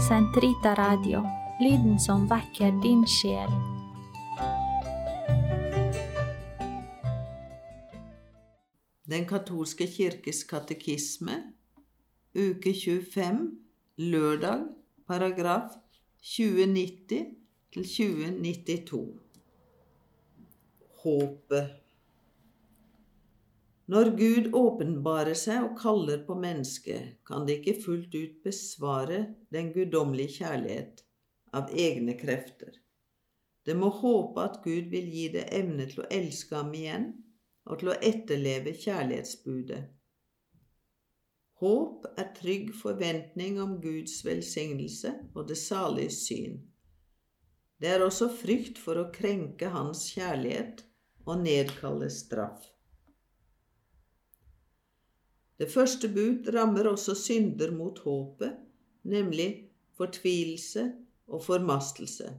Sentrita Radio, lyden som vekker din sjel. Den katolske kirkes katekisme, uke 25, lørdag, paragraf 2090 til 2092. Håpet. Når Gud åpenbarer seg og kaller på mennesket, kan det ikke fullt ut besvare den guddommelige kjærlighet av egne krefter. Det må håpe at Gud vil gi det evne til å elske ham igjen og til å etterleve kjærlighetsbudet. Håp er trygg forventning om Guds velsignelse og det salige syn. Det er også frykt for å krenke Hans kjærlighet og nedkalle straff. Det første bud rammer også synder mot håpet, nemlig fortvilelse og formastelse.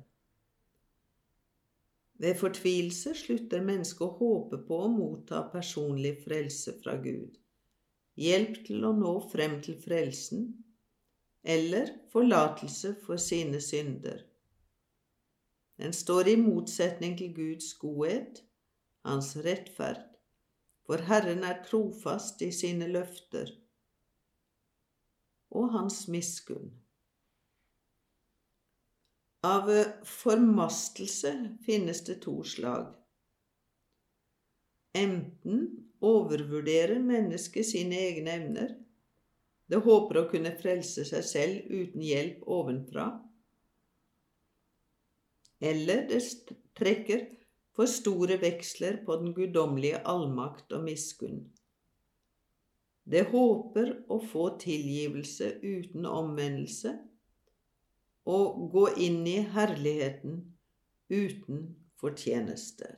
Ved fortvilelse slutter mennesket å håpe på å motta personlig frelse fra Gud, hjelp til å nå frem til frelsen, eller forlatelse for sine synder. Den står i motsetning til Guds godhet, hans rettferd, for Herren er trofast i sine løfter, og hans miskunn. Av formastelse finnes det to slag. Enten overvurderer mennesket sine egne evner, det håper å kunne frelse seg selv uten hjelp ovenfra, eller det trekker for store veksler på den guddommelige allmakt og miskunn. Det håper å få tilgivelse uten omvendelse og gå inn i herligheten uten fortjenester.